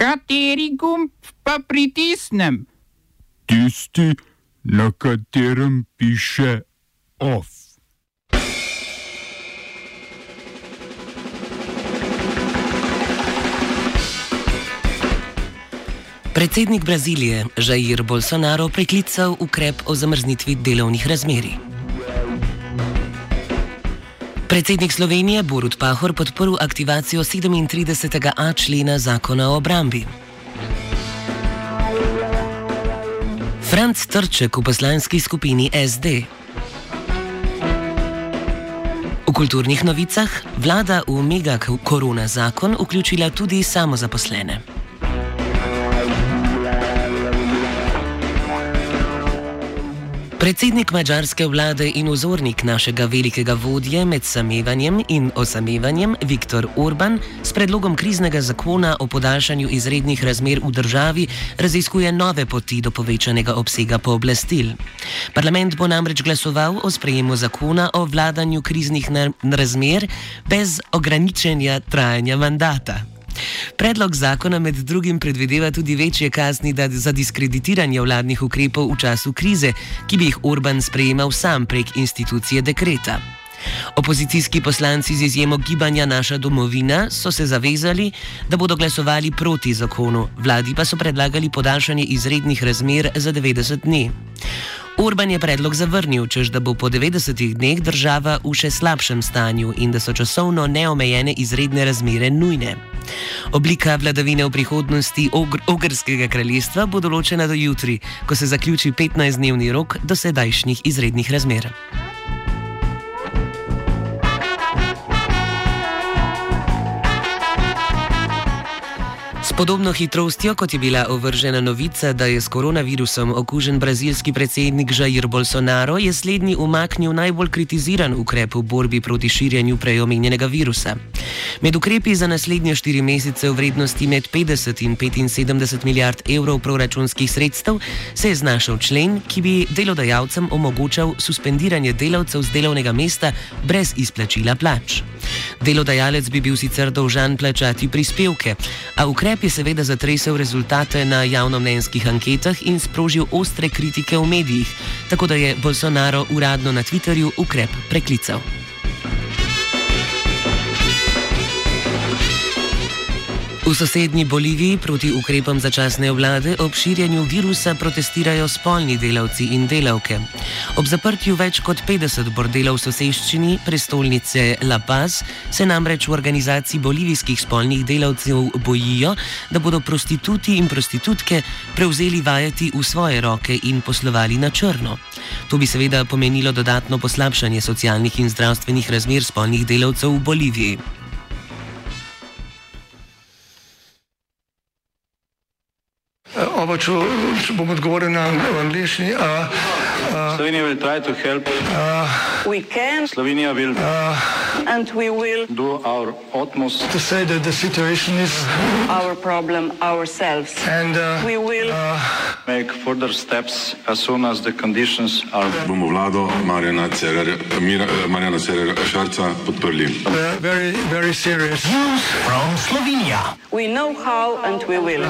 Kateri gumb pa pritisnem? Tisti, na katerem piše OF. Predsednik Brazilije Jair Bolsonaro preklical ukrep o zamrznitvi delovnih razmerij. Predsednik Slovenije Borut Pahor podporil aktivacijo 37.a člena zakona o obrambi. Franc Trček v poslanski skupini SD. V kulturnih novicah vlada v mega korona zakon vključila tudi samozaposlene. Predsednik mađarske vlade in vzornik našega velikega vodje med samevanjem in osamevanjem Viktor Orban s predlogom kriznega zakona o podaljšanju izrednih razmer v državi raziskuje nove poti do povečanega obsega pooblastil. Parlament bo namreč glasoval o sprejemu zakona o vladanju kriznih razmer brez ograničenja trajanja mandata. Predlog zakona med drugim predvideva tudi večje kazni za diskreditiranje vladnih ukrepov v času krize, ki bi jih Orban sprejemal sam prek institucije dekreta. Opozicijski poslanci z izjemo gibanja Naša domovina so se zavezali, da bodo glasovali proti zakonu, vladi pa so predlagali podaljšanje izrednih razmer za 90 dni. Urban je predlog zavrnil, čež da bo po 90 dneh država v še slabšem stanju in da so časovno neomejene izredne razmere nujne. Oblika vladavine v prihodnosti Ogrskega kraljestva bo določena do jutri, ko se zaključi 15-dnevni rok do sedajšnjih izrednih razmer. Podobno hitrostjo, kot je bila ovržena novica, da je s koronavirusom okužen brazilski predsednik Jair Bolsonaro, je slednji umaknil najbolj kritiziran ukrep v borbi proti širjenju preomenjenega virusa. Med ukrepi za naslednje štiri mesece v vrednosti med 50 in 75 milijard evrov proračunskih sredstev se je znašel člen, ki bi delodajalcem omogočal suspendiranje delavcev z delovnega mesta brez izplačila plač. Delodajalec bi bil sicer dolžan plačati prispevke, a ukrep je seveda zatresel rezultate na javnomnenjskih anketah in sprožil ostre kritike v medijih, tako da je Bolsonaro uradno na Twitterju ukrep preklical. V sosednji Boliviji proti ukrepom začasne vlade ob širjenju virusa protestirajo spolni delavci in delavke. Ob zaprtju več kot 50 bordelov v soseščini prestolnice La Paz se namreč v organizaciji bolivijskih spolnih delavcev bojijo, da bodo prostituti in prostitutke prevzeli vajeti v svoje roke in poslovali na črno. To bi seveda pomenilo dodatno poslabšanje socialnih in zdravstvenih razmer spolnih delavcev v Boliviji. Oba, če, če bom odgovoril na angliški. Slovenija will try to help. Uh, we can. Slovenija will. Uh, and we will do our utmost to say that the situation is our problem ourselves. And uh, we will uh, make further steps as soon as the conditions are. Bomo vlado Marjana Cererera Šarca podprli. Very, very serious. News from Slovenia. We know how and we will.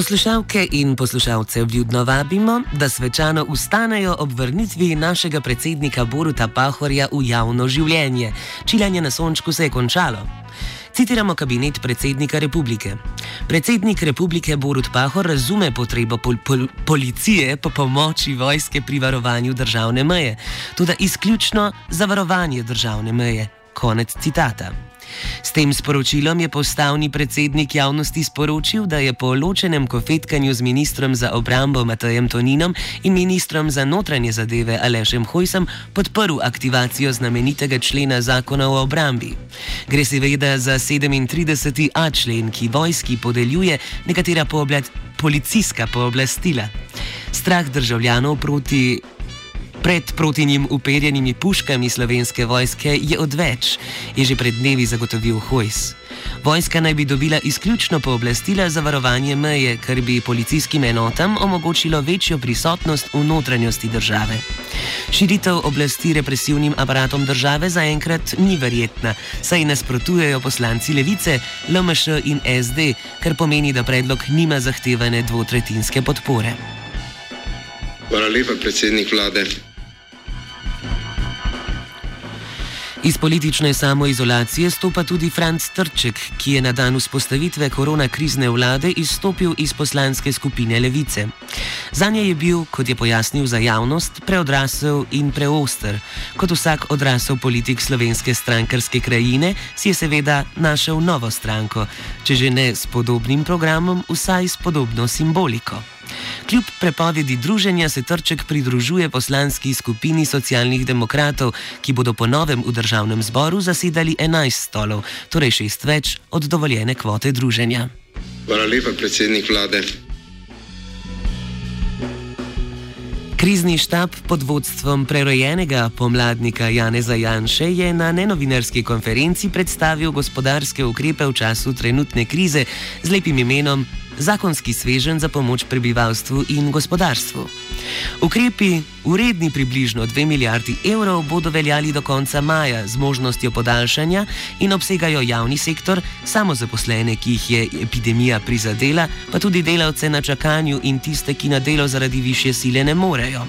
Poslušalke in poslušalce vljudno vabimo, da svečano ustanejo ob vrnitvi našega predsednika Boruta Pahorja v javno življenje. Čilanje na sončku se je končalo. Citiramo kabinet predsednika republike. Predsednik republike Borut Pahor razume potrebo pol pol policije po pomoči vojske pri varovanju državne meje, tudi izključno za varovanje državne meje. Konec citata. S tem sporočilom je postavni predsednik javnosti sporočil, da je po ločenem kofetkanju z ministrom za obrambo Matajem Toninom in ministrom za notranje zadeve Alešem Hojsem podprl aktivacijo znamenitega člena zakona o obrambi. Gre seveda za 37a člen, ki vojski podeljuje nekatera policijska pooblastila. Strah državljanov proti Pred proti njim uperjenimi puškami slovenske vojske je odveč, je že pred dnevi zagotovil Hojs. Vojska naj bi dobila izključno pooblastila za varovanje meje, kar bi policijskim enotam omogočilo večjo prisotnost v notranjosti države. Širitev oblasti represivnim aparatom države zaenkrat ni verjetna, saj nasprotujejo poslanci levice, LMŠ in SD, kar pomeni, da predlog nima zahtevane dvotretinske podpore. Hvala lepa, predsednik vlade. Iz politične samoizolacije stopa tudi Franz Trček, ki je na dan vzpostavitve koronakrizne vlade izstopil iz poslanske skupine Levice. Za nje je bil, kot je pojasnil za javnost, preodrasel in preoster. Kot vsak odrasel politik slovenske strankarske krajine, si je seveda našel novo stranko, če že ne s podobnim programom, vsaj s podobno simboliko. Kljub prepovedi druženja se Trček pridružuje poslanski skupini socialnih demokratov, ki bodo po novem v državnem zboru zasedali 11 stolov, torej šest več od dovoljene kvote druženja. Hvala lepa, predsednik vlade. Krizni štab pod vodstvom prerojenega pomladnika Janeza Janše je na nenovinarski konferenci predstavil gospodarske ukrepe v času trenutne krize z lepim imenom zakonski svežen za pomoč prebivalstvu in gospodarstvu. Ukrepi, uredni približno 2 milijardi evrov, bodo veljali do konca maja z možnostjo podaljšanja in obsegajo javni sektor, samozaposlene, ki jih je epidemija prizadela, pa tudi delavce na čakanju in tiste, ki na delo zaradi više sile ne morejo.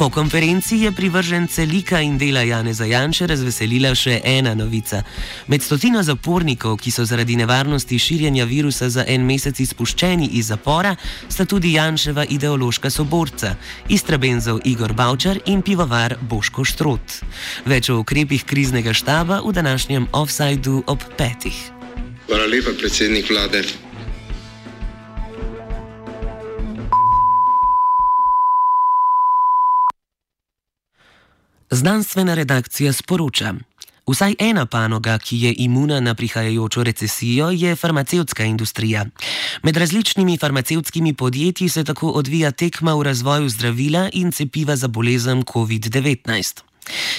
Po konferenci je privržence lika in dela Jane Zajanče razveselila še ena novica. Med stotino zapornikov, ki so zaradi nevarnosti širjenja virusa za en mesec izpuščeni iz zapora, sta tudi Janševa ideološka soborca, Istrabenzov Igor Bavčar in pivovar Boško Štrot. Več o ukrepih kriznega štaba v današnjem offsajdu ob petih. Hvala lepa, predsednik vlade. Znanstvena redakcija sporoča. Vsaj ena panoga, ki je imuna na prihajajočo recesijo, je farmacevtska industrija. Med različnimi farmacevtskimi podjetji se tako odvija tekma v razvoju zdravila in cepiva za bolezen COVID-19.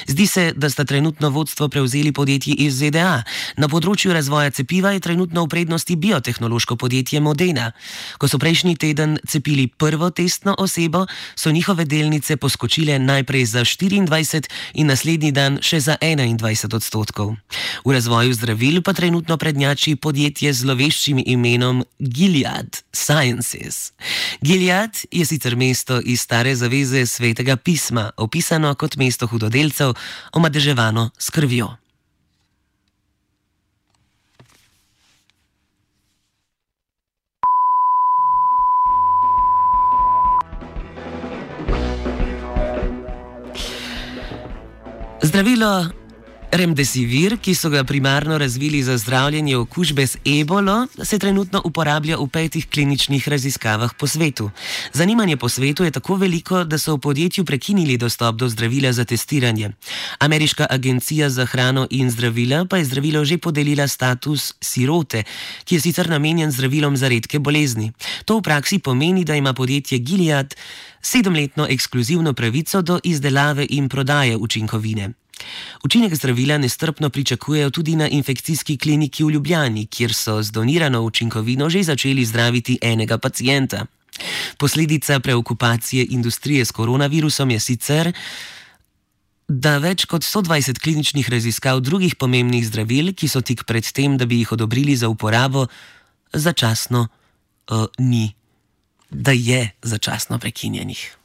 Zdi se, da sta trenutno vodstvo prevzeli podjetji iz ZDA. Na področju razvoja cepiva je trenutno v prednosti biotehnološko podjetje Modena. Ko so prejšnji teden cepili prvo testno osebo, so njihove delnice poskočile najprej za 24 in naslednji dan še za 21 odstotkov. V razvoju zdravil pa trenutno prednjači podjetje z zloveščim imenom Gilead Sciences. Gilead je sicer mesto iz stare zaveze svetega pisma, opisano kot mesto hudodelcev delcev omadeževano s krvjo. Zdravilo Remdesivir, ki so ga primarno razvili za zdravljenje okužbe z ebolo, se trenutno uporablja v petih kliničnih raziskavah po svetu. Zanimanje po svetu je tako veliko, da so v podjetju prekinili dostop do zdravila za testiranje. Ameriška agencija za hrano in zdravila pa je zdravilo že podelila status sirote, ki je sicer namenjen zdravilom za redke bolezni. To v praksi pomeni, da ima podjetje Gilead sedemletno ekskluzivno pravico do izdelave in prodaje učinkovine. Učinek zdravila nestrpno pričakujejo tudi na infekcijski kliniki v Ljubljani, kjer so z donirano učinkovino že začeli zdraviti enega pacijenta. Posledica preokupacije industrije s koronavirusom je sicer, da več kot 120 kliničnih raziskav drugih pomembnih zdravil, ki so tik pred tem, da bi jih odobrili za uporabo, začasno uh, ni, da je začasno prekinjenih.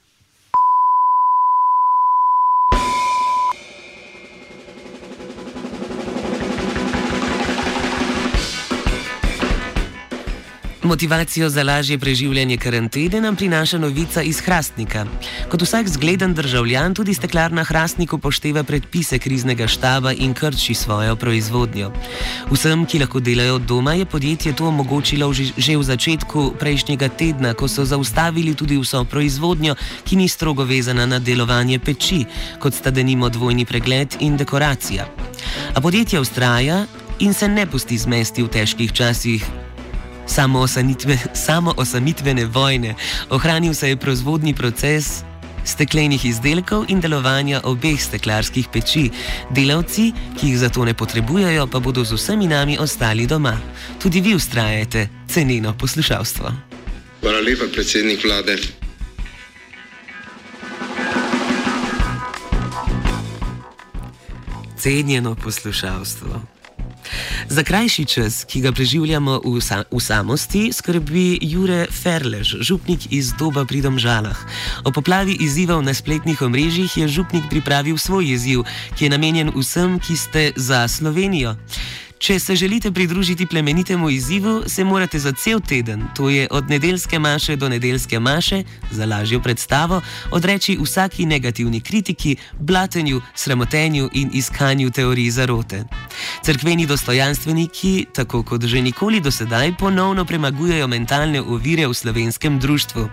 Motivacijo za lažje preživljanje karantene nam prinaša novica iz Hrastnika. Kot vsak zgleden državljan, tudi steklarna Hrastnik upošteva predpise kriznega štaba in krči svojo proizvodnjo. Vsem, ki lahko delajo doma, je podjetje to omogočilo že v začetku prejšnjega tedna, ko so zaustavili tudi vso proizvodnjo, ki ni strogo vezana na delovanje peči, kot sta denimo dvojni pregled in dekoracija. A podjetje ustraja in se ne pusti zmesti v težkih časih samo osamitvene vojne, ohranil se je proizvodni proces, steklenih izdelkov in delovanja obeh steklarskih peči. Delavci, ki jih zato ne potrebujejo, pa bodo z vsemi nami ostali doma. Tudi vi ustrajate, ceneno poslušalstvo. Hvala lepa, predsednik vlade. Cenjeno poslušalstvo. Za krajši čas, ki ga preživljamo v, sa v samosti, skrbi Jure Ferlež, župnik iz Doba pri Domžalah. O poplavi izzivov na spletnih omrežjih je župnik pripravil svoj izziv, ki je namenjen vsem, ki ste za Slovenijo. Če se želite pridružiti plemenitemu izzivu, se morate za cel teden, to je od nedeljske maše do nedeljske maše, za lažjo predstavo, odreči vsaki negativni kritiki, blatenju, sramotenju in iskanju teorij zarote. Cerkveni dostojanstveniki, tako kot že nikoli do sedaj, ponovno premagujejo mentalne ovire v slovenskem društvu.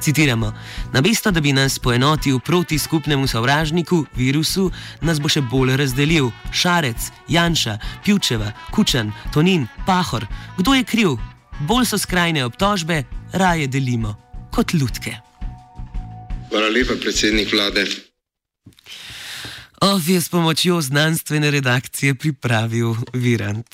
Citiramo: Namesto da bi nas poenotil proti skupnemu sovražniku, virusu, nas bo še bolj razdelil. Šarec, Janša, Pjučeva. Kučan, Tonin, Pahor, kdo je kriv? Bolj so skrajne obtožbe, raje delimo kot ljudke. Hvala lepa, predsednik vlade. Ov je s pomočjo znanstvene redakcije pripravil Virant.